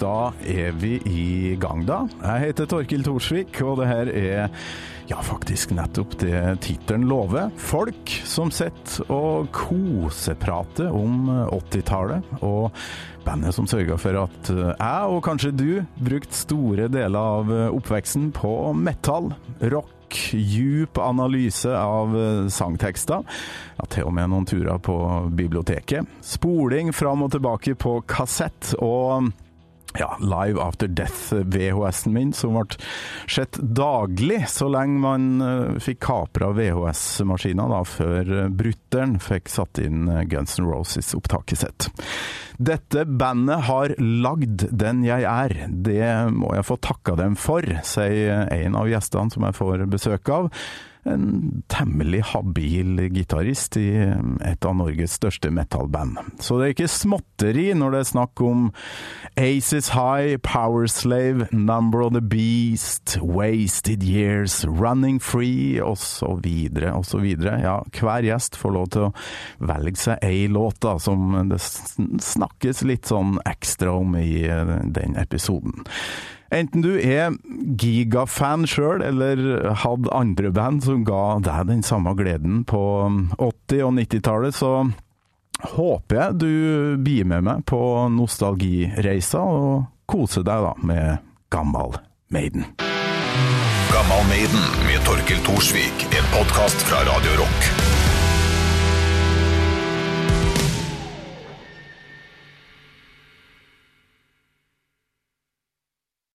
Da er vi i gang, da. Jeg heter Torkil Thorsvik, og det her er ja, faktisk nettopp det tittelen lover. Folk som sitter og koseprater om 80-tallet, og bandet som sørga for at jeg, og kanskje du, brukte store deler av oppveksten på metal, rock, djup analyse av sangtekster. Ja, til og med noen turer på biblioteket. Spoling fram og tilbake på kassett. og ja, Live After Death, VHS-en min, som ble sett daglig så lenge man uh, fikk kapra VHS-maskiner, før uh, brutter'n fikk satt inn uh, Guns N' Roses-opptaket sitt. Dette bandet har lagd den jeg er, det må jeg få takka dem for, sier en av gjestene som jeg får besøk av en temmelig habil gitarist i et av Norges største metal-band. Så det er ikke småtteri når det er snakk om Aces High, Powerslave, Number of the Beast, Wasted Years, Running Free osv. osv. Ja, hver gjest får lov til å velge seg ei låt da, som det snakkes litt sånn ekstra om i den episoden. Enten du er gigafan sjøl, eller hadde andre band som ga deg den samme gleden på 80- og 90-tallet, så håper jeg du blir med meg på nostalgireisa og koser deg da med Gammal Maiden. Gammal Maiden med Torkil Thorsvik, en podkast fra Radio Rock.